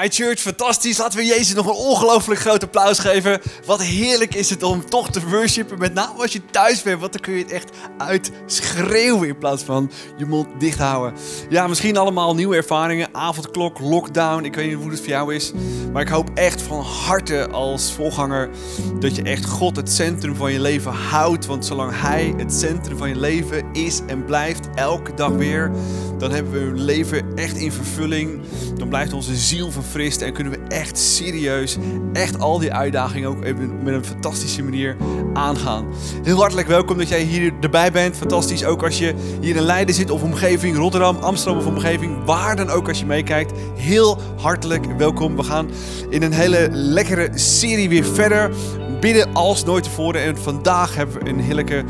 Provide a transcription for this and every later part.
Hi Church, fantastisch. Laten we Jezus nog een ongelooflijk groot applaus geven. Wat heerlijk is het om toch te worshipen. Met name als je thuis bent, want dan kun je het echt uitschreeuwen in plaats van je mond dicht houden. Ja, misschien allemaal nieuwe ervaringen. Avondklok, lockdown. Ik weet niet hoe het voor jou is. Maar ik hoop echt van harte als volganger dat je echt God het centrum van je leven houdt. Want zolang Hij het centrum van je leven is en blijft, elke dag weer, dan hebben we een leven echt in vervulling. Dan blijft onze ziel verfrist en kunnen we echt serieus, echt al die uitdagingen ook even met een fantastische manier aangaan. Heel hartelijk welkom dat jij hier erbij bent. Fantastisch ook als je hier in Leiden zit of omgeving, Rotterdam, Amsterdam of omgeving, waar dan ook als je meekijkt. Heel hartelijk welkom. We gaan in een hele lekkere serie weer verder. Bidden als nooit tevoren. En vandaag hebben we een heerlijke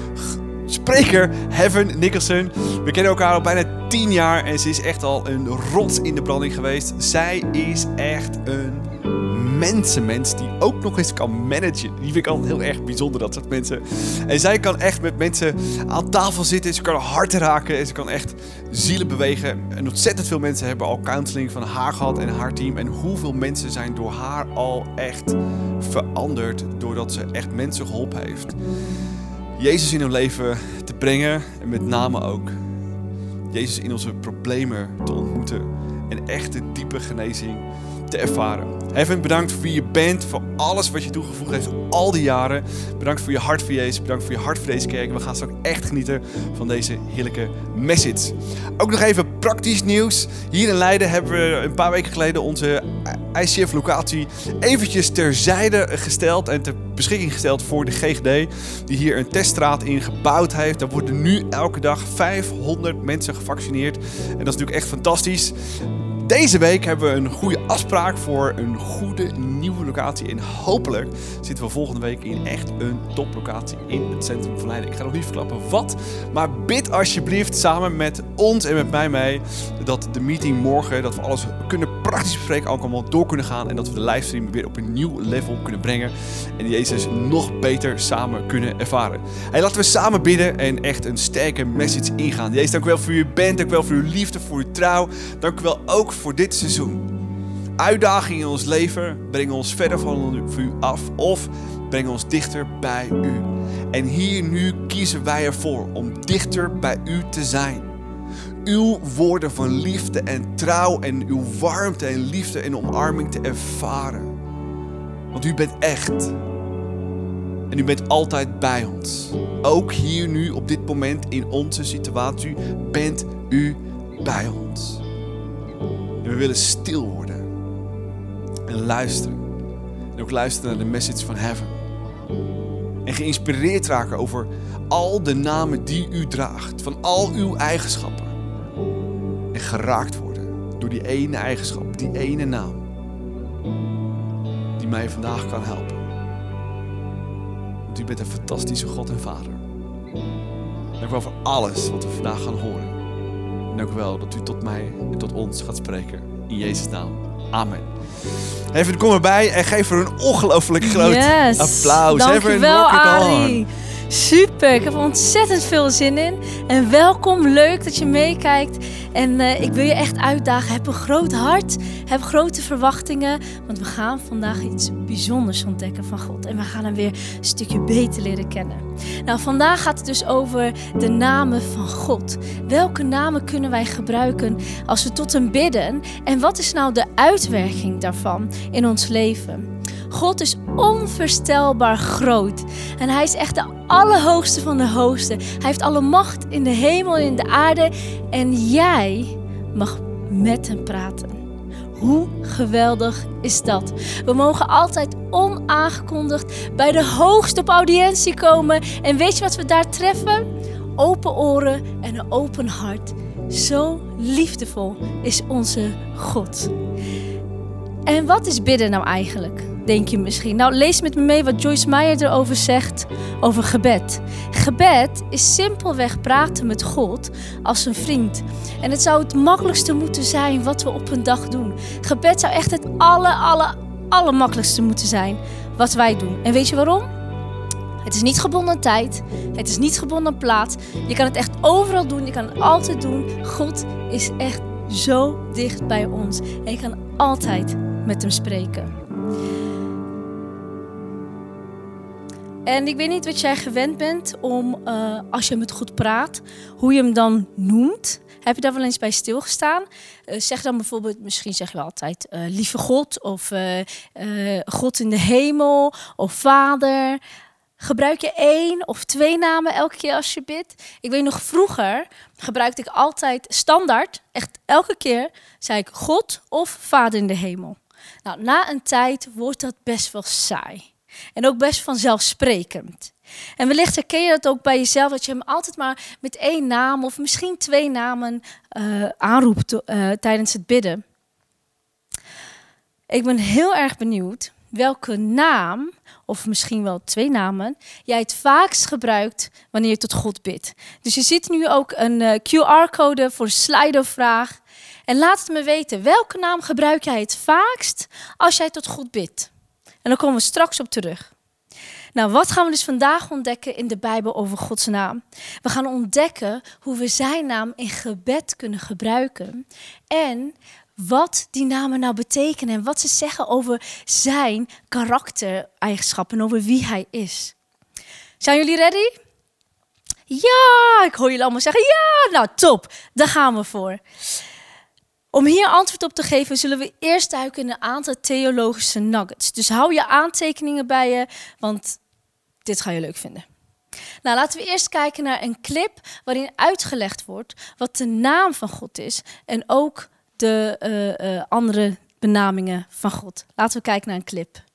spreker, Heaven Nicholson. We kennen elkaar al bijna 10 jaar en ze is echt al een rots in de branding geweest. Zij is echt een mensenmens die ook nog eens kan managen. Die vind ik altijd heel erg bijzonder, dat soort mensen. En zij kan echt met mensen aan tafel zitten. Ze kan hart raken en ze kan echt zielen bewegen. En ontzettend veel mensen hebben al counseling van haar gehad en haar team. En hoeveel mensen zijn door haar al echt veranderd doordat ze echt mensen geholpen heeft. Jezus in hun leven te brengen en met name ook Jezus in onze problemen te ontmoeten en echte diepe genezing te ervaren. Heaven, bedankt voor wie je bent, voor alles wat je toegevoegd heeft al die jaren. Bedankt voor je hart voor Jezus, bedankt voor je hart voor deze kerk. We gaan straks echt genieten van deze heerlijke message. Ook nog even praktisch nieuws. Hier in Leiden hebben we een paar weken geleden onze ICF-locatie eventjes terzijde gesteld en ter beschikking gesteld voor de GGD, die hier een teststraat in gebouwd heeft. Daar worden nu elke dag 500 mensen gevaccineerd. En dat is natuurlijk echt fantastisch. Deze week hebben we een goede afspraak voor een goede nieuwe locatie. En hopelijk zitten we volgende week in echt een toplocatie in het centrum van Leiden. Ik ga nog niet verklappen wat, maar bid alsjeblieft samen met ons en met mij mee dat de meeting morgen, dat we alles kunnen praktisch bespreken, ook allemaal door kunnen gaan. En dat we de livestream weer op een nieuw level kunnen brengen. En Jezus nog beter samen kunnen ervaren. Hey, laten we samen bidden en echt een sterke message ingaan. Jezus, dank u wel voor uw bent, dank u wel voor uw liefde, voor uw trouw. Dank u wel ook voor dit seizoen. Uitdagingen in ons leven brengen ons verder van u af of brengen ons dichter bij u. En hier nu kiezen wij ervoor om dichter bij u te zijn. Uw woorden van liefde en trouw en uw warmte en liefde en omarming te ervaren. Want u bent echt. En u bent altijd bij ons. Ook hier nu op dit moment in onze situatie bent u bij ons. En we willen stil worden. En luisteren. En ook luisteren naar de message van Heaven. En geïnspireerd raken over al de namen die u draagt. Van al uw eigenschappen. En geraakt worden door die ene eigenschap, die ene naam. Die mij vandaag kan helpen. Want u bent een fantastische God en Vader. Dank u wel voor alles wat we vandaag gaan horen. Dank u wel dat u tot mij en tot ons gaat spreken. In Jezus' naam. Amen. Even, kom erbij en geef er een ongelooflijk groot Yes. applaus. Even, rock it on. Arie. Super, ik heb er ontzettend veel zin in. En welkom, leuk dat je meekijkt. En eh, ik wil je echt uitdagen. Heb een groot hart, heb grote verwachtingen. Want we gaan vandaag iets bijzonders ontdekken van God. En we gaan hem weer een stukje beter leren kennen. Nou, vandaag gaat het dus over de namen van God. Welke namen kunnen wij gebruiken als we tot hem bidden? En wat is nou de uitwerking daarvan in ons leven? God is onvoorstelbaar groot. En hij is echt de allerhoogste van de hoogste. Hij heeft alle macht in de hemel en in de aarde. En jij mag met hem praten. Hoe geweldig is dat? We mogen altijd onaangekondigd bij de hoogste op audiëntie komen. En weet je wat we daar treffen? Open oren en een open hart. Zo liefdevol is onze God. En wat is bidden nou eigenlijk? Denk je misschien. Nou, lees met me mee wat Joyce Meyer erover zegt over gebed. Gebed is simpelweg praten met God als een vriend. En het zou het makkelijkste moeten zijn wat we op een dag doen. Gebed zou echt het aller, aller, allermakkelijkste moeten zijn wat wij doen. En weet je waarom? Het is niet gebonden tijd. Het is niet gebonden plaats. Je kan het echt overal doen. Je kan het altijd doen. God is echt zo dicht bij ons. En je kan altijd met hem spreken. En ik weet niet wat jij gewend bent om, uh, als je met goed praat, hoe je hem dan noemt. Heb je daar wel eens bij stilgestaan? Uh, zeg dan bijvoorbeeld, misschien zeg je altijd uh, lieve God of God in de hemel of Vader. Gebruik je één of twee namen elke keer als je bidt? Ik weet nog vroeger gebruikte ik altijd standaard, echt elke keer, zei ik God of Vader in de hemel. Nou, na een tijd wordt dat best wel saai. En ook best vanzelfsprekend. En wellicht herken je dat ook bij jezelf, dat je hem altijd maar met één naam of misschien twee namen uh, aanroept uh, tijdens het bidden. Ik ben heel erg benieuwd welke naam, of misschien wel twee namen, jij het vaakst gebruikt wanneer je tot God bidt. Dus je ziet nu ook een uh, QR-code voor Slido-vraag. En laat het me weten, welke naam gebruik jij het vaakst als jij tot God bidt? Daar komen we straks op terug. Nou, wat gaan we dus vandaag ontdekken in de Bijbel over Gods naam? We gaan ontdekken hoe we zijn naam in gebed kunnen gebruiken. En wat die namen nou betekenen en wat ze zeggen over zijn karaktereigenschappen en over wie hij is. Zijn jullie ready? Ja, ik hoor jullie allemaal zeggen ja. Nou, top. Daar gaan we voor. Om hier antwoord op te geven, zullen we eerst duiken in een aantal theologische nuggets. Dus hou je aantekeningen bij je, want dit ga je leuk vinden. Nou, laten we eerst kijken naar een clip waarin uitgelegd wordt wat de naam van God is en ook de uh, uh, andere benamingen van God. Laten we kijken naar een clip.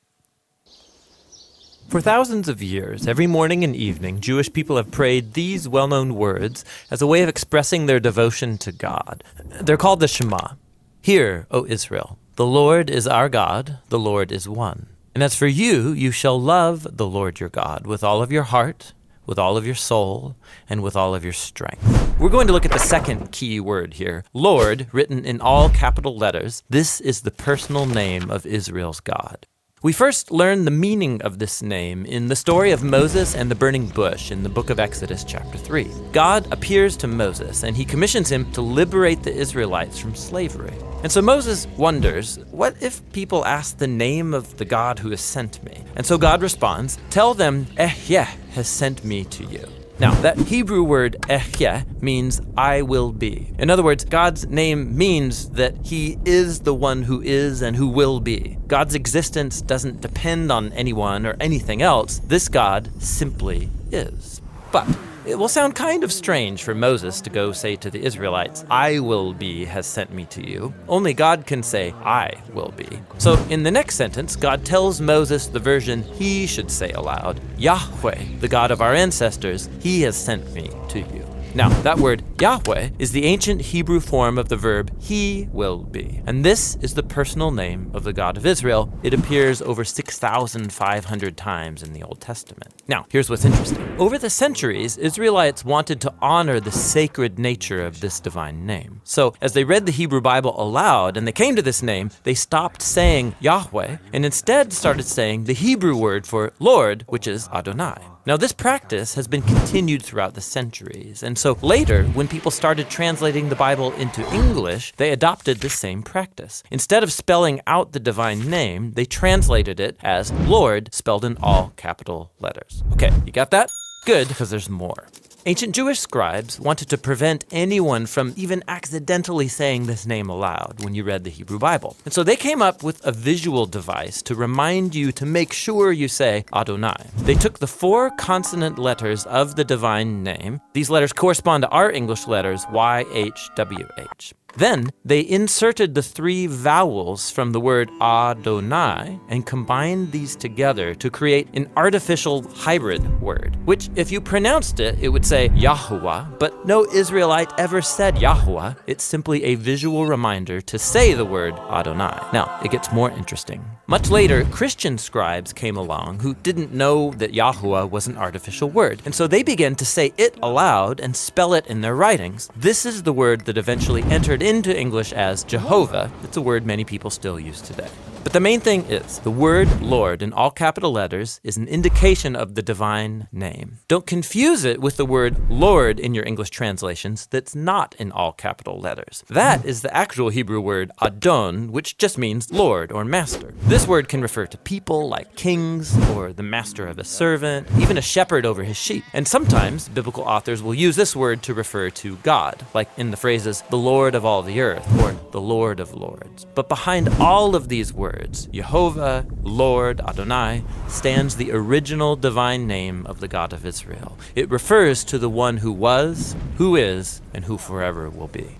For thousands of years, every morning and evening, Jewish people have prayed these well known words as a way of expressing their devotion to God. They're called the Shema. Hear, O Israel, the Lord is our God, the Lord is one. And as for you, you shall love the Lord your God with all of your heart, with all of your soul, and with all of your strength. We're going to look at the second key word here Lord, written in all capital letters. This is the personal name of Israel's God. We first learn the meaning of this name in the story of Moses and the burning bush in the book of Exodus, chapter 3. God appears to Moses and he commissions him to liberate the Israelites from slavery. And so Moses wonders, what if people ask the name of the God who has sent me? And so God responds, Tell them, Ehyeh has sent me to you. Now, that Hebrew word ehyeh means I will be. In other words, God's name means that He is the one who is and who will be. God's existence doesn't depend on anyone or anything else. This God simply is. But it will sound kind of strange for Moses to go say to the Israelites, I will be has sent me to you. Only God can say, I will be. So in the next sentence, God tells Moses the version he should say aloud Yahweh, the God of our ancestors, he has sent me to you. Now, that word Yahweh is the ancient Hebrew form of the verb he will be. And this is the personal name of the God of Israel. It appears over 6,500 times in the Old Testament. Now, here's what's interesting. Over the centuries, Israelites wanted to honor the sacred nature of this divine name. So, as they read the Hebrew Bible aloud and they came to this name, they stopped saying Yahweh and instead started saying the Hebrew word for Lord, which is Adonai. Now, this practice has been continued throughout the centuries, and so later, when people started translating the Bible into English, they adopted the same practice. Instead of spelling out the divine name, they translated it as Lord, spelled in all capital letters. Okay, you got that? Good, because there's more. Ancient Jewish scribes wanted to prevent anyone from even accidentally saying this name aloud when you read the Hebrew Bible. And so they came up with a visual device to remind you to make sure you say Adonai. They took the four consonant letters of the divine name. These letters correspond to our English letters YHWH. Then they inserted the three vowels from the word Adonai and combined these together to create an artificial hybrid word, which, if you pronounced it, it would say Yahuwah, but no Israelite ever said Yahuwah. It's simply a visual reminder to say the word Adonai. Now, it gets more interesting. Much later, Christian scribes came along who didn't know that Yahuwah was an artificial word, and so they began to say it aloud and spell it in their writings. This is the word that eventually entered into English as Jehovah, it's a word many people still use today. But the main thing is the word Lord in all capital letters is an indication of the divine name. Don't confuse it with the word Lord in your English translations that's not in all capital letters. That is the actual Hebrew word Adon, which just means Lord or master. This word can refer to people like kings or the master of a servant, even a shepherd over his sheep. And sometimes biblical authors will use this word to refer to God, like in the phrases the Lord of all the earth or the Lord of lords. But behind all of these words, Jehovah, Lord, Adonai, stands the original divine name of the God of Israel. It refers to the one who was, who is, and who forever will be.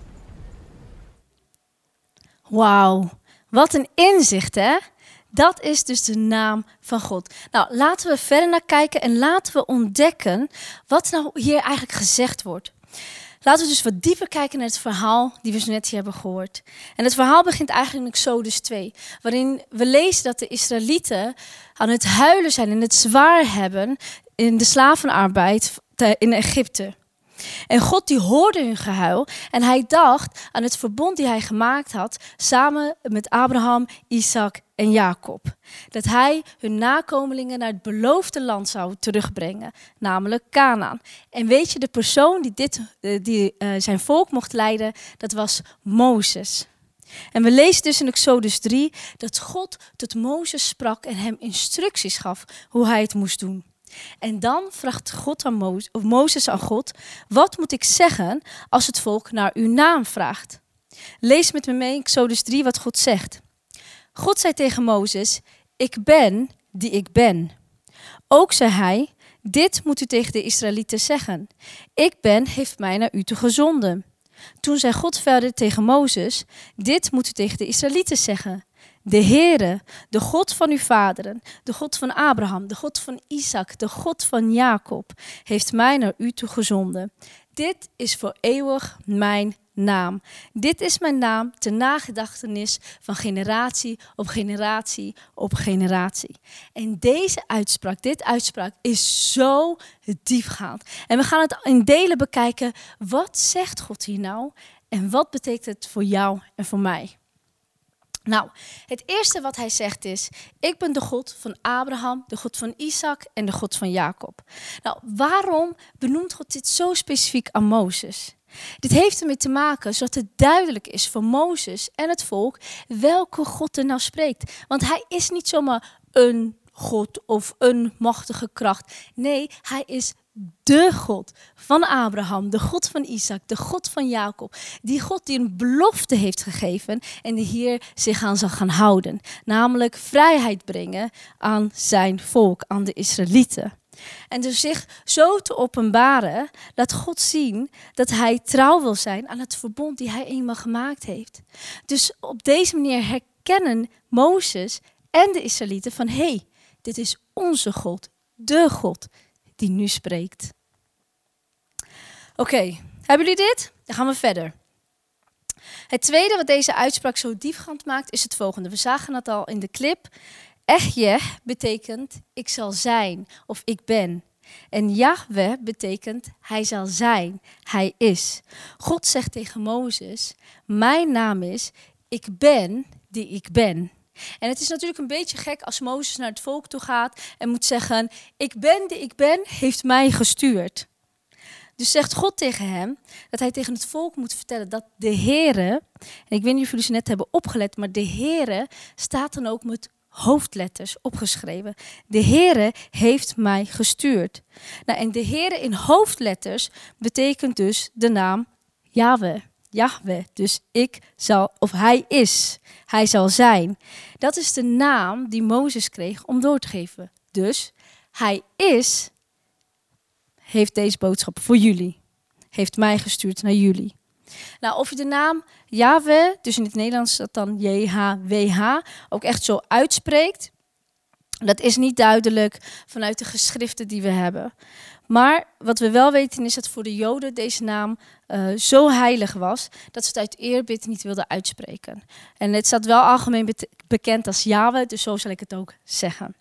Wauw, wat een inzicht hè? Dat is dus de naam van God. Nou, laten we verder naar kijken en laten we ontdekken wat nou hier eigenlijk gezegd wordt. Laten we dus wat dieper kijken naar het verhaal die we zo net hier hebben gehoord. En het verhaal begint eigenlijk in Exodus 2, waarin we lezen dat de Israëlieten aan het huilen zijn en het zwaar hebben in de slavenarbeid in Egypte. En God die hoorde hun gehuil en hij dacht aan het verbond die hij gemaakt had samen met Abraham, Isaac en Jacob. Dat hij hun nakomelingen naar het beloofde land zou terugbrengen, namelijk Canaan. En weet je, de persoon die, dit, eh, die uh, zijn volk mocht leiden, dat was Mozes. En we lezen dus in Exodus 3 dat God tot Mozes sprak en hem instructies gaf hoe hij het moest doen. En dan vraagt God aan Mozes, of Mozes aan God: Wat moet ik zeggen als het volk naar uw naam vraagt? Lees met me mee Exodus 3 wat God zegt. God zei tegen Mozes: Ik ben die ik ben. Ook zei hij: Dit moet u tegen de Israëlieten zeggen. Ik ben heeft mij naar u te gezonden. Toen zei God verder tegen Mozes: Dit moet u tegen de Israëlieten zeggen. De Heere, de God van uw vaderen, de God van Abraham, de God van Isaac, de God van Jacob, heeft mij naar u toe gezonden. Dit is voor eeuwig mijn naam. Dit is mijn naam ter nagedachtenis van generatie op generatie op generatie. En deze uitspraak, dit uitspraak is zo diepgaand. En we gaan het in delen bekijken. Wat zegt God hier nou? En wat betekent het voor jou en voor mij? Nou, het eerste wat hij zegt is: Ik ben de God van Abraham, de God van Isaac en de God van Jacob. Nou, waarom benoemt God dit zo specifiek aan Mozes? Dit heeft ermee te maken zodat het duidelijk is voor Mozes en het volk welke God er nou spreekt. Want hij is niet zomaar een God of een machtige kracht. Nee, hij is de God van Abraham, de God van Isaac, de God van Jacob. Die God die een belofte heeft gegeven en die hier zich aan zal gaan houden. Namelijk vrijheid brengen aan zijn volk, aan de Israëlieten. En dus zich zo te openbaren, laat God zien dat hij trouw wil zijn aan het verbond die hij eenmaal gemaakt heeft. Dus op deze manier herkennen Mozes en de Israëlieten van hé, hey, dit is onze God, de God die nu spreekt. Oké, hebben jullie dit? Dan gaan we verder. Het tweede wat deze uitspraak zo diepgaand maakt is het volgende. We zagen het al in de clip. Echje betekent ik zal zijn of ik ben. En Yahweh betekent hij zal zijn, hij is. God zegt tegen Mozes, mijn naam is ik ben die ik ben. En het is natuurlijk een beetje gek als Mozes naar het volk toe gaat en moet zeggen, ik ben die ik ben, heeft mij gestuurd. Dus zegt God tegen hem dat hij tegen het volk moet vertellen dat de Heere, en ik weet niet of jullie ze net hebben opgelet, maar de Heere staat dan ook met hoofdletters opgeschreven. De Heere heeft mij gestuurd. Nou, en de Heere in hoofdletters betekent dus de naam Yahweh. Yahweh. Dus ik zal, of hij is, hij zal zijn. Dat is de naam die Mozes kreeg om door te geven. Dus hij is, heeft deze boodschap voor jullie. Heeft mij gestuurd naar jullie. Nou, of je de naam Yahweh, dus in het Nederlands dat dan J-H-W-H, ook echt zo uitspreekt, dat is niet duidelijk vanuit de geschriften die we hebben. Maar wat we wel weten is dat voor de Joden deze naam uh, zo heilig was dat ze het uit eerbied niet wilden uitspreken. En het staat wel algemeen bekend als Yahweh, dus zo zal ik het ook zeggen.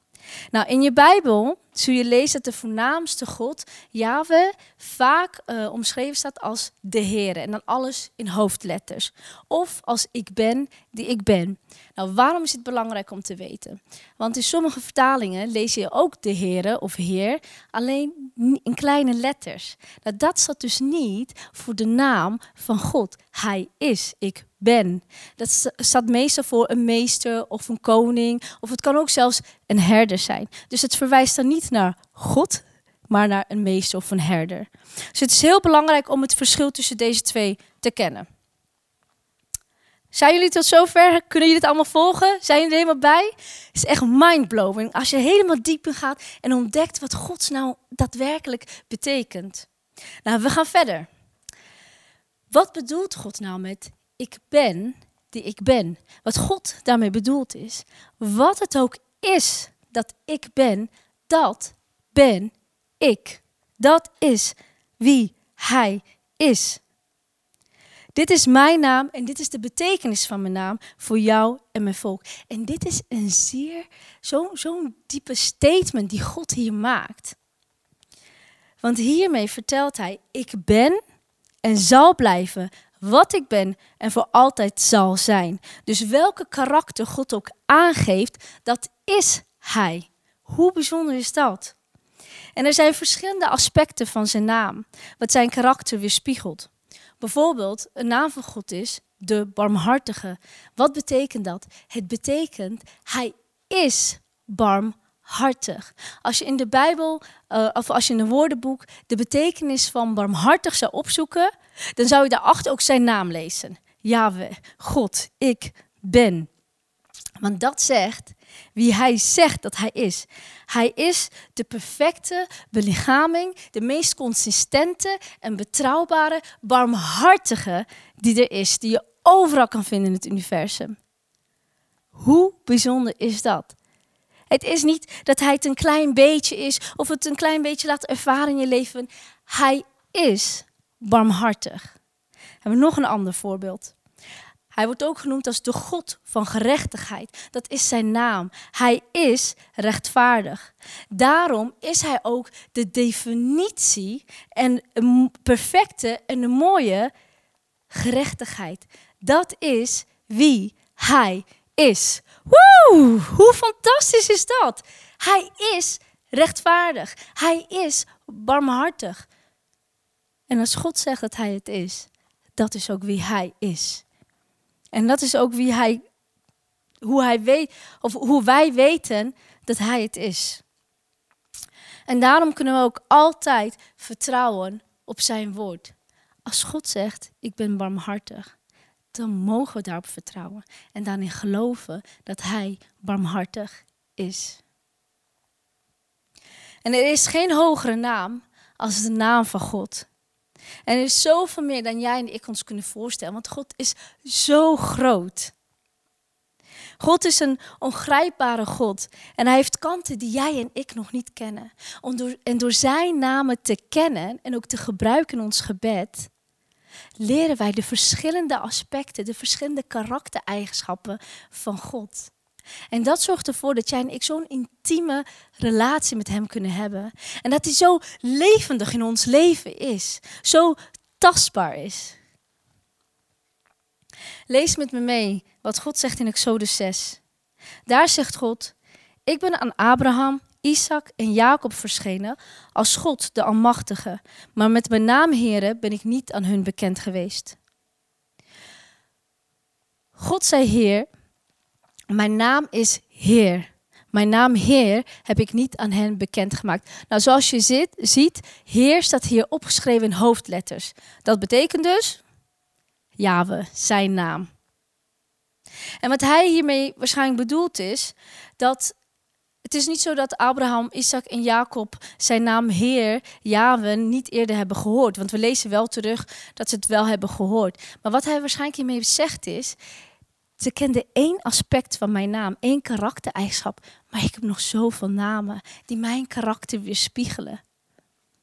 Nou, in je Bijbel zul je lezen dat de voornaamste God, Yahweh, vaak uh, omschreven staat als de Heer. En dan alles in hoofdletters. Of als ik ben die ik ben. Nou, waarom is het belangrijk om te weten? Want in sommige vertalingen lees je ook de Heere of Heer, alleen in kleine letters. Nou, dat staat dus niet voor de naam van God. Hij is, ik ben. Dat staat meestal voor een meester of een koning, of het kan ook zelfs een herder zijn. Dus het verwijst dan niet naar God, maar naar een meester of een herder. Dus het is heel belangrijk om het verschil tussen deze twee te kennen. Zijn jullie tot zover? Kunnen jullie het allemaal volgen? Zijn jullie er helemaal bij? Het is echt mindblowing als je helemaal diep in gaat en ontdekt wat Gods nou daadwerkelijk betekent. Nou, we gaan verder. Wat bedoelt God nou met ik ben die ik ben? Wat God daarmee bedoelt is, wat het ook is dat ik ben, dat ben ik. Dat is wie Hij is. Dit is mijn naam en dit is de betekenis van mijn naam voor jou en mijn volk. En dit is een zeer, zo'n zo diepe statement die God hier maakt. Want hiermee vertelt hij, ik ben en zal blijven wat ik ben en voor altijd zal zijn. Dus welke karakter God ook aangeeft, dat is hij. Hoe bijzonder is dat? En er zijn verschillende aspecten van zijn naam, wat zijn karakter weerspiegelt. Bijvoorbeeld, een naam van God is de barmhartige. Wat betekent dat? Het betekent, hij is barmhartig. Als je in de Bijbel, uh, of als je in een woordenboek de betekenis van barmhartig zou opzoeken, dan zou je daarachter ook zijn naam lezen. Yahweh, God, ik ben. Want dat zegt wie hij zegt dat hij is. Hij is de perfecte belichaming, de meest consistente en betrouwbare, barmhartige die er is, die je overal kan vinden in het universum. Hoe bijzonder is dat? Het is niet dat hij het een klein beetje is of het een klein beetje laat ervaren in je leven. Hij is barmhartig. Hebben we nog een ander voorbeeld. Hij wordt ook genoemd als de God van gerechtigheid. Dat is zijn naam. Hij is rechtvaardig. Daarom is hij ook de definitie en perfecte en een mooie gerechtigheid. Dat is wie hij is. Woe! Hoe fantastisch is dat? Hij is rechtvaardig. Hij is barmhartig. En als God zegt dat hij het is, dat is ook wie hij is. En dat is ook wie hij, hoe hij weet, of hoe wij weten dat hij het is. En daarom kunnen we ook altijd vertrouwen op zijn woord. Als God zegt, ik ben barmhartig, dan mogen we daarop vertrouwen. En daarin geloven dat hij barmhartig is. En er is geen hogere naam als de naam van God. En er is zoveel meer dan jij en ik ons kunnen voorstellen, want God is zo groot. God is een ongrijpbare God en hij heeft kanten die jij en ik nog niet kennen. En door zijn namen te kennen en ook te gebruiken in ons gebed, leren wij de verschillende aspecten, de verschillende karaktereigenschappen van God. En dat zorgt ervoor dat jij en ik zo'n intieme relatie met Hem kunnen hebben. En dat Hij zo levendig in ons leven is. Zo tastbaar is. Lees met me mee wat God zegt in Exodus 6. Daar zegt God: Ik ben aan Abraham, Isaac en Jacob verschenen als God, de Almachtige. Maar met mijn naam, Heren, ben ik niet aan hun bekend geweest. God zei Heer mijn naam is Heer. Mijn naam Heer heb ik niet aan hen bekendgemaakt. Nou, zoals je zit, ziet, Heer staat hier opgeschreven in hoofdletters. Dat betekent dus Yahweh, zijn naam. En wat hij hiermee waarschijnlijk bedoelt is dat het is niet zo dat Abraham, Isaac en Jacob zijn naam Heer, Yahweh, niet eerder hebben gehoord. Want we lezen wel terug dat ze het wel hebben gehoord. Maar wat hij waarschijnlijk hiermee zegt is, ze kende één aspect van mijn naam, één karaktereigenschap. Maar ik heb nog zoveel namen die mijn karakter weerspiegelen.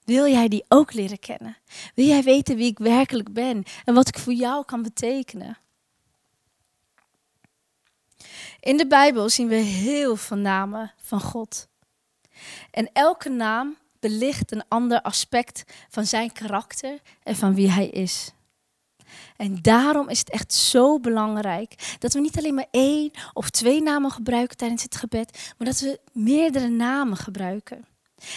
Wil jij die ook leren kennen? Wil jij weten wie ik werkelijk ben en wat ik voor jou kan betekenen? In de Bijbel zien we heel veel namen van God. En elke naam belicht een ander aspect van zijn karakter en van wie hij is. En daarom is het echt zo belangrijk dat we niet alleen maar één of twee namen gebruiken tijdens het gebed, maar dat we meerdere namen gebruiken.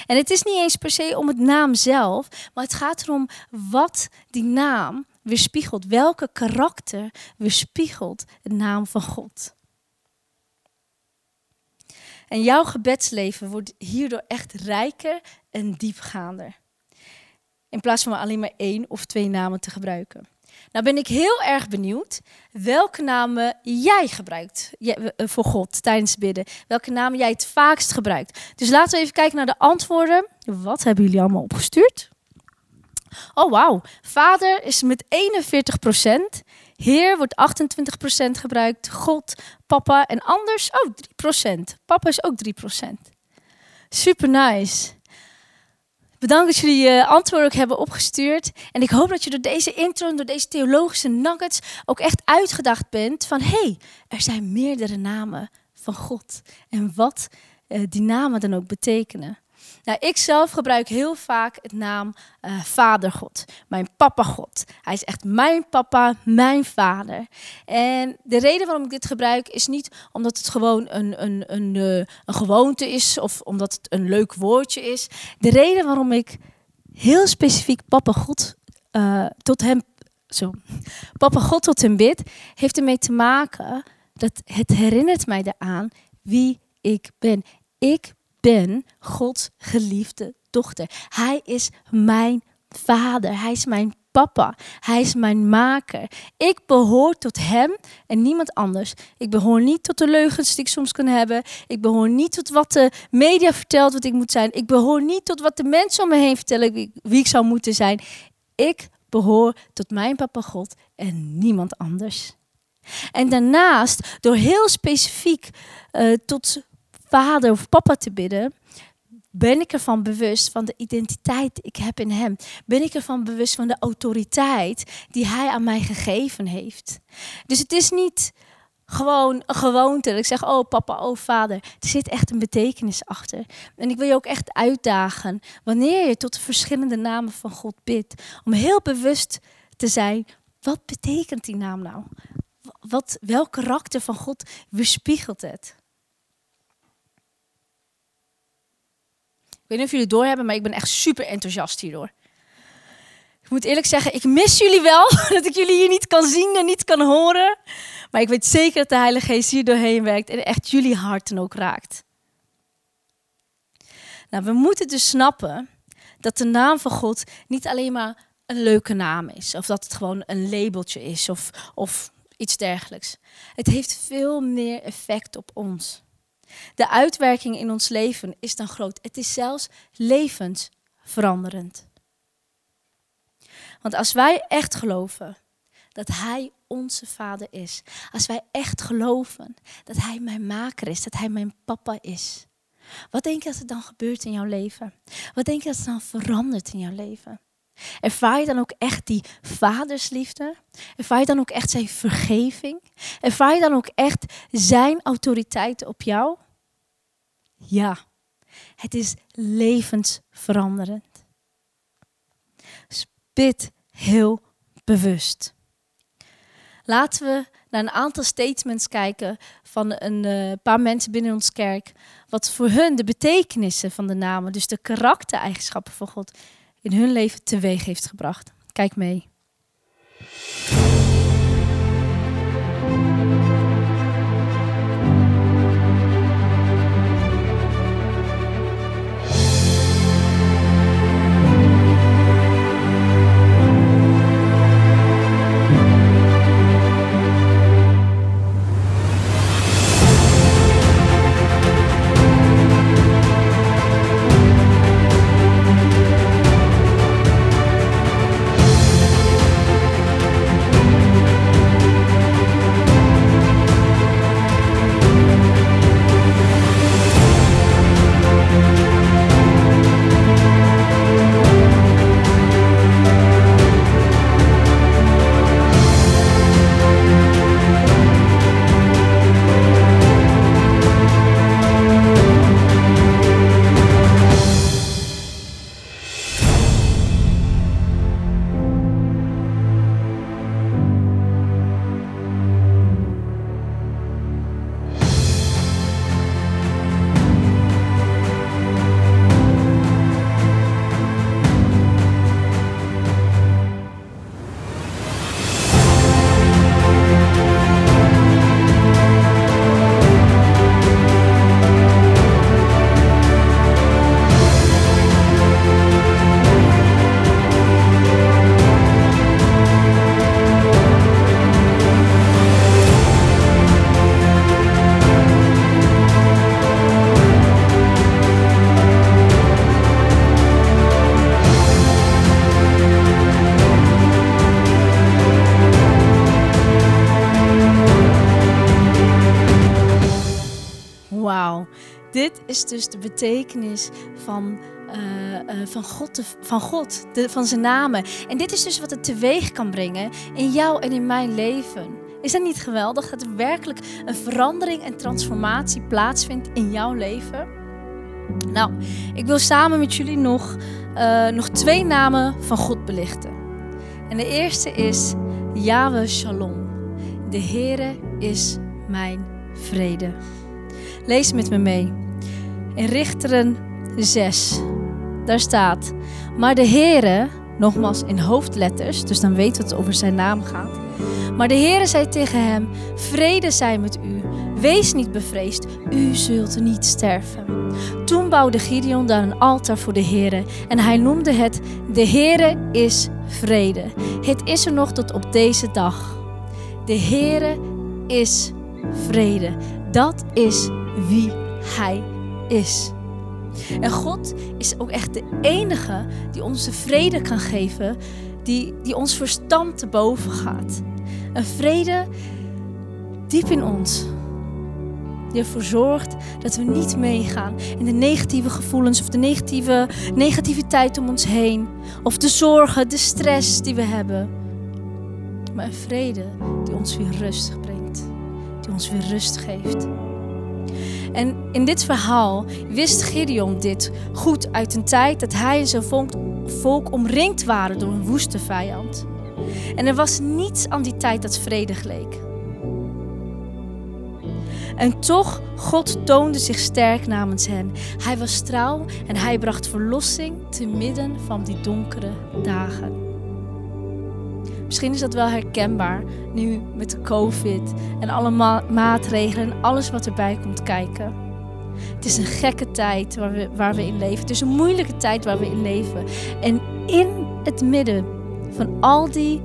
En het is niet eens per se om het naam zelf, maar het gaat erom wat die naam weerspiegelt. Welke karakter weerspiegelt de naam van God. En jouw gebedsleven wordt hierdoor echt rijker en diepgaander. In plaats van alleen maar één of twee namen te gebruiken. Nou ben ik heel erg benieuwd welke namen jij gebruikt eh, voor God tijdens bidden. Welke namen jij het vaakst gebruikt. Dus laten we even kijken naar de antwoorden. Wat hebben jullie allemaal opgestuurd? Oh wauw, vader is met 41%. Heer wordt 28% gebruikt. God, papa en anders, oh 3%. Papa is ook 3%. Super nice. Bedankt dat jullie je antwoorden ook hebben opgestuurd. En ik hoop dat je door deze intro door deze theologische nuggets ook echt uitgedacht bent van hé, hey, er zijn meerdere namen van God. En wat uh, die namen dan ook betekenen. Nou, ik zelf gebruik heel vaak het naam uh, Vader God, mijn papa God. Hij is echt mijn papa, mijn vader. En de reden waarom ik dit gebruik is niet omdat het gewoon een, een, een, uh, een gewoonte is of omdat het een leuk woordje is. De reden waarom ik heel specifiek papa God uh, tot hem, zo, papa God tot hem bid, heeft ermee te maken dat het herinnert mij eraan wie ik ben. Ik ben Gods geliefde dochter. Hij is mijn vader. Hij is mijn papa. Hij is mijn maker. Ik behoor tot hem en niemand anders. Ik behoor niet tot de leugens die ik soms kan hebben. Ik behoor niet tot wat de media vertelt wat ik moet zijn. Ik behoor niet tot wat de mensen om me heen vertellen wie, ik zou moeten zijn. Ik behoor tot mijn papa God en niemand anders. En daarnaast, door heel specifiek uh, tot vader of papa te bidden, ben ik ervan bewust van de identiteit die ik heb in hem. Ben ik ervan bewust van de autoriteit die hij aan mij gegeven heeft. Dus het is niet gewoon een gewoonte dat ik zeg, oh papa, oh vader. Er zit echt een betekenis achter. En ik wil je ook echt uitdagen, wanneer je tot de verschillende namen van God bidt, om heel bewust te zijn, wat betekent die naam nou? Wat, welk karakter van God weerspiegelt het? Weet niet of jullie doorhebben, maar ik ben echt super enthousiast hierdoor. Ik moet eerlijk zeggen, ik mis jullie wel. Dat ik jullie hier niet kan zien en niet kan horen. Maar ik weet zeker dat de Heilige Geest hier doorheen werkt en echt jullie harten ook raakt. Nou, we moeten dus snappen dat de naam van God niet alleen maar een leuke naam is. Of dat het gewoon een labeltje is of, of iets dergelijks. Het heeft veel meer effect op ons. De uitwerking in ons leven is dan groot. Het is zelfs levensveranderend. Want als wij echt geloven dat Hij onze Vader is, als wij echt geloven dat Hij mijn maker is, dat Hij mijn papa is, wat denk je dat er dan gebeurt in jouw leven? Wat denk je dat er dan verandert in jouw leven? Ervaar je dan ook echt die vadersliefde? Ervaar je dan ook echt zijn vergeving? Ervaar je dan ook echt zijn autoriteit op jou? Ja, het is levensveranderend. Spit heel bewust. Laten we naar een aantal statements kijken van een uh, paar mensen binnen ons kerk. Wat voor hun de betekenissen van de namen, dus de karaktereigenschappen van God, in hun leven teweeg heeft gebracht. Kijk mee. Is dus de betekenis van, eh, eh, van God, van, God de, van zijn namen. En dit is dus wat het teweeg kan brengen in jou en in mijn leven. Is dat niet geweldig dat er werkelijk een verandering en transformatie plaatsvindt in jouw leven? Nou, ik wil samen met jullie nog, eh, nog twee namen van God belichten. En de eerste is Yahweh Shalom. De Heere is mijn vrede. Lees met me mee. In Richteren 6, daar staat: Maar de Heere, nogmaals in hoofdletters, dus dan weten we het over zijn naam gaat. Maar de Heere zei tegen hem: Vrede zij met u. Wees niet bevreesd, u zult niet sterven. Toen bouwde Gideon daar een altaar voor de Heere en hij noemde het: De Heere is vrede. Het is er nog tot op deze dag. De Heere is vrede. Dat is wie Hij is. En God is ook echt de enige die ons de vrede kan geven, die, die ons verstand te boven gaat. Een vrede diep in ons. Die ervoor zorgt dat we niet meegaan in de negatieve gevoelens of de negatieve negativiteit om ons heen. Of de zorgen, de stress die we hebben. Maar een vrede die ons weer rust brengt. Die ons weer rust geeft. En in dit verhaal wist Gideon dit goed uit een tijd dat hij en zijn volk, volk omringd waren door een woeste vijand. En er was niets aan die tijd dat vredig leek. En toch, God toonde zich sterk namens hen. Hij was trouw en hij bracht verlossing te midden van die donkere dagen. Misschien is dat wel herkenbaar nu met de COVID en alle ma- maatregelen en alles wat erbij komt kijken. Het is een gekke tijd waar we, waar we in leven. Het is een moeilijke tijd waar we in leven. En in het midden van al die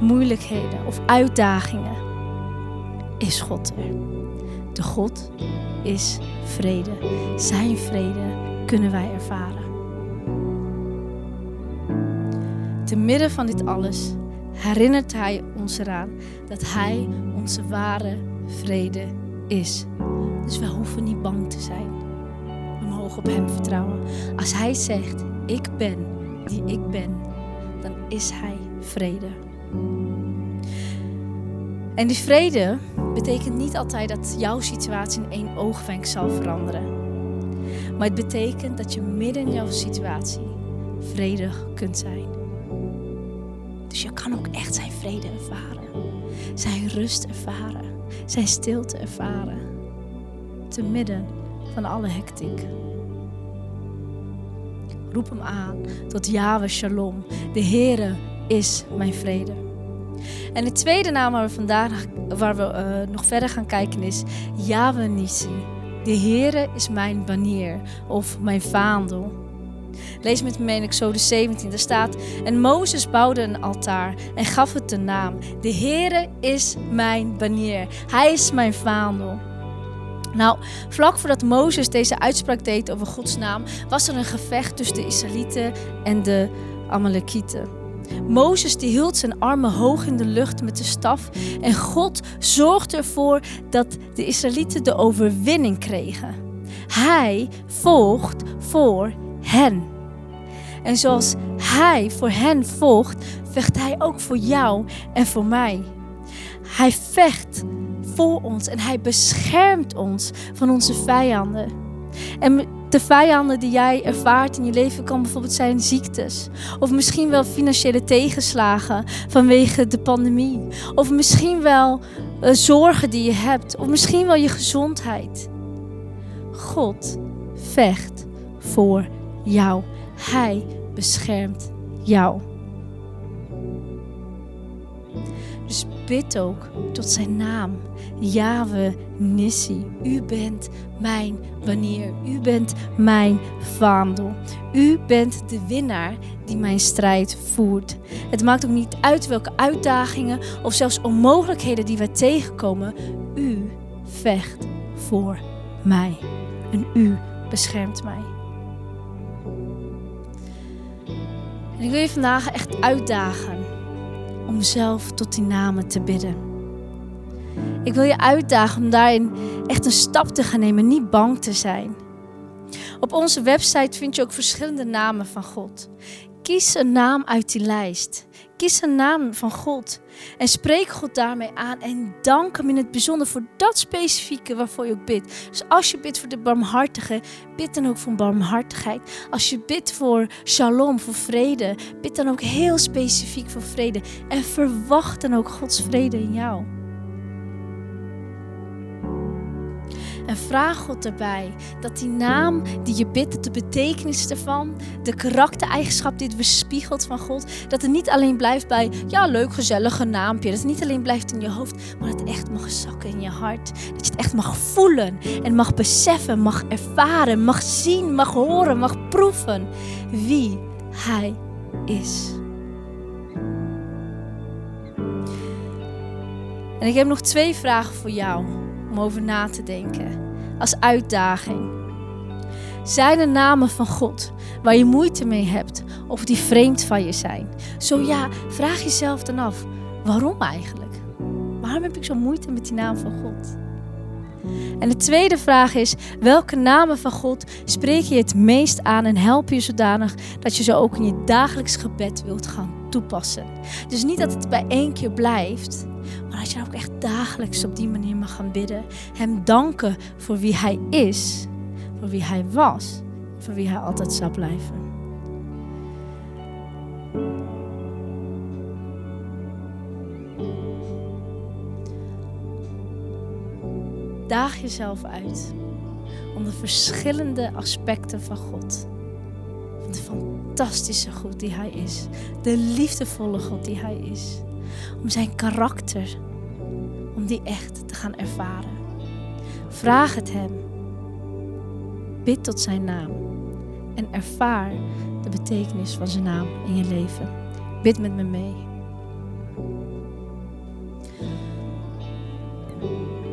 moeilijkheden of uitdagingen is God er. De God is vrede. Zijn vrede kunnen wij ervaren. Te midden van dit alles herinnert Hij ons eraan dat Hij onze ware vrede is. Dus we hoeven niet bang te zijn. We mogen op Hem vertrouwen. Als Hij zegt, ik ben die ik ben, dan is Hij vrede. En die vrede betekent niet altijd dat jouw situatie in één oogwenk zal veranderen. Maar het betekent dat je midden in jouw situatie vredig kunt zijn. Dus je kan ook echt zijn vrede ervaren. Zijn rust ervaren. Zijn stilte ervaren. Te midden van alle hectiek. Roep hem aan tot Yahweh Shalom. De Heere is mijn vrede. En de tweede naam waar we vandaag waar we, eh, nog verder gaan kijken is Yahweh Nissi. De Heere is mijn banier of mijn vaandel. Lees met me in Exodus 17. Daar staat: En Mozes bouwde een altaar en gaf het de naam: De Heere is mijn banier. Hij is mijn vaandel. Nou, vlak voordat Mozes deze uitspraak deed over Gods naam, was er een gevecht tussen de Israëlieten en de Amalekieten. Mozes die hield zijn armen hoog in de lucht met de staf en God zorgde ervoor dat de Israëlieten de overwinning kregen. Hij vocht voor hen. En zoals hij voor hen vocht, vecht hij ook voor jou en voor mij. Hij vecht voor ons en hij beschermt ons van onze vijanden. En de vijanden die jij ervaart in je leven kan bijvoorbeeld zijn ziektes. Of misschien wel financiële tegenslagen vanwege de pandemie. Of misschien wel uh, zorgen die je hebt. Of misschien wel je gezondheid. God vecht voor jou. Hij beschermt jou. Dus bid ook tot zijn naam. Yahweh Nissi. U bent mijn banier. U bent mijn vaandel. U bent de winnaar die mijn strijd voert. Het maakt ook niet uit welke uitdagingen of zelfs onmogelijkheden die wij tegenkomen. U vecht voor mij. En u beschermt mij. En ik wil je vandaag echt uitdagen om zelf tot die namen te bidden. Ik wil je uitdagen om daarin echt een stap te gaan nemen, niet bang te zijn. Op onze website vind je ook verschillende namen van God. Kies een naam uit die lijst. Kies een naam van God. En spreek God daarmee aan. En dank Hem in het bijzonder voor dat specifieke waarvoor je ook bidt. Dus als je bidt voor de barmhartige, bid dan ook voor barmhartigheid. Als je bidt voor shalom, voor vrede, bid dan ook heel specifiek voor vrede. En verwacht dan ook Gods vrede in jou. En vraag God erbij dat die naam die je bidt, de betekenis ervan, de karaktereigenschap die het weerspiegelt van God, dat het niet alleen blijft bij, ja, leuk, gezellige naampje. Dat het niet alleen blijft in je hoofd, maar dat het echt mag zakken in je hart. Dat je het echt mag voelen en mag beseffen, mag ervaren, mag zien, mag horen, mag proeven wie Hij is. En ik heb nog twee vragen voor jou om over na te denken. Als uitdaging. Zijn er namen van God waar je moeite mee hebt of die vreemd van je zijn? Zo ja, vraag jezelf dan af, waarom eigenlijk? Waarom heb ik zo moeite met die naam van God? En de tweede vraag is: welke namen van God spreek je het meest aan en help je zodanig dat je ze ook in je dagelijks gebed wilt gaan toepassen? Dus niet dat het bij één keer blijft, maar dat je ook echt dagelijks op die manier mag gaan bidden. Hem danken voor wie hij is, voor wie hij was, voor wie hij altijd zal blijven. Daag jezelf uit om de verschillende aspecten van God, van de fantastische God die Hij is, de liefdevolle God die Hij is, om Zijn karakter, om die echt te gaan ervaren. Vraag het Hem. Bid tot Zijn naam en ervaar de betekenis van Zijn naam in je leven. Bid met me mee.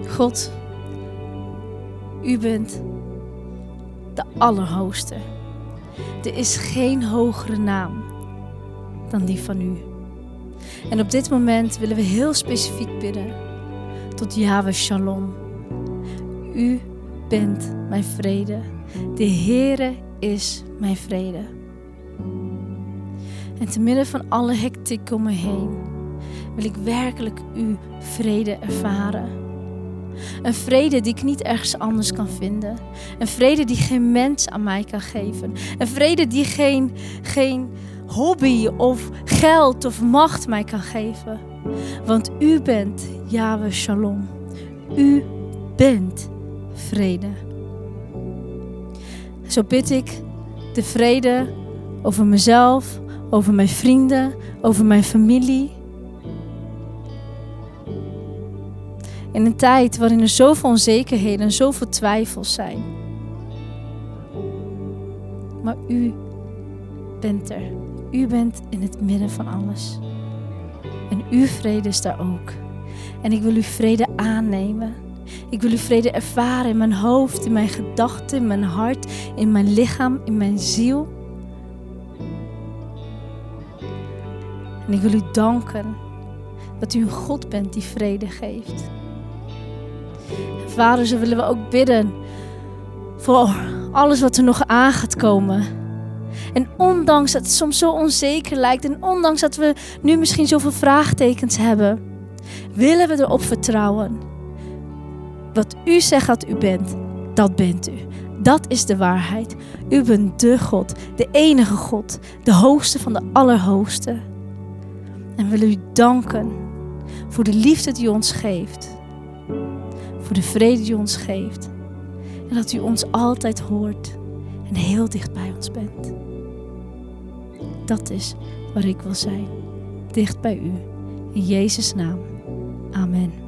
God, u bent de Allerhoogste. Er is geen hogere naam dan die van u. En op dit moment willen we heel specifiek bidden tot Yahweh Shalom. U bent mijn vrede. De Heere is mijn vrede. En te midden van alle hectiek om me heen wil ik werkelijk uw vrede ervaren. Een vrede die ik niet ergens anders kan vinden. Een vrede die geen mens aan mij kan geven. Een vrede die geen, geen hobby of geld of macht mij kan geven. Want u bent Yahweh Shalom. U bent vrede. Zo bid ik de vrede over mezelf, over mijn vrienden, over mijn familie In een tijd waarin er zoveel onzekerheden en zoveel twijfels zijn. Maar u bent er. U bent in het midden van alles. En uw vrede is daar ook. En ik wil uw vrede aannemen. Ik wil uw vrede ervaren in mijn hoofd, in mijn gedachten, in mijn hart, in mijn lichaam, in mijn ziel. En ik wil u danken dat u een God bent die vrede geeft. Vader, zo willen we ook bidden voor alles wat er nog aan gaat komen. En ondanks dat het soms zo onzeker lijkt en ondanks dat we nu misschien zoveel vraagtekens hebben, willen we erop vertrouwen. Wat u zegt dat u bent, dat bent u. Dat is de waarheid. U bent de God, de enige God, de hoogste van de allerhoogste. En we willen u danken voor de liefde die u ons geeft voor de vrede die u ons geeft. En dat u ons altijd hoort en heel dicht bij ons bent. Dat is waar ik wil zijn. Dicht bij u. In Jezus' naam. Amen.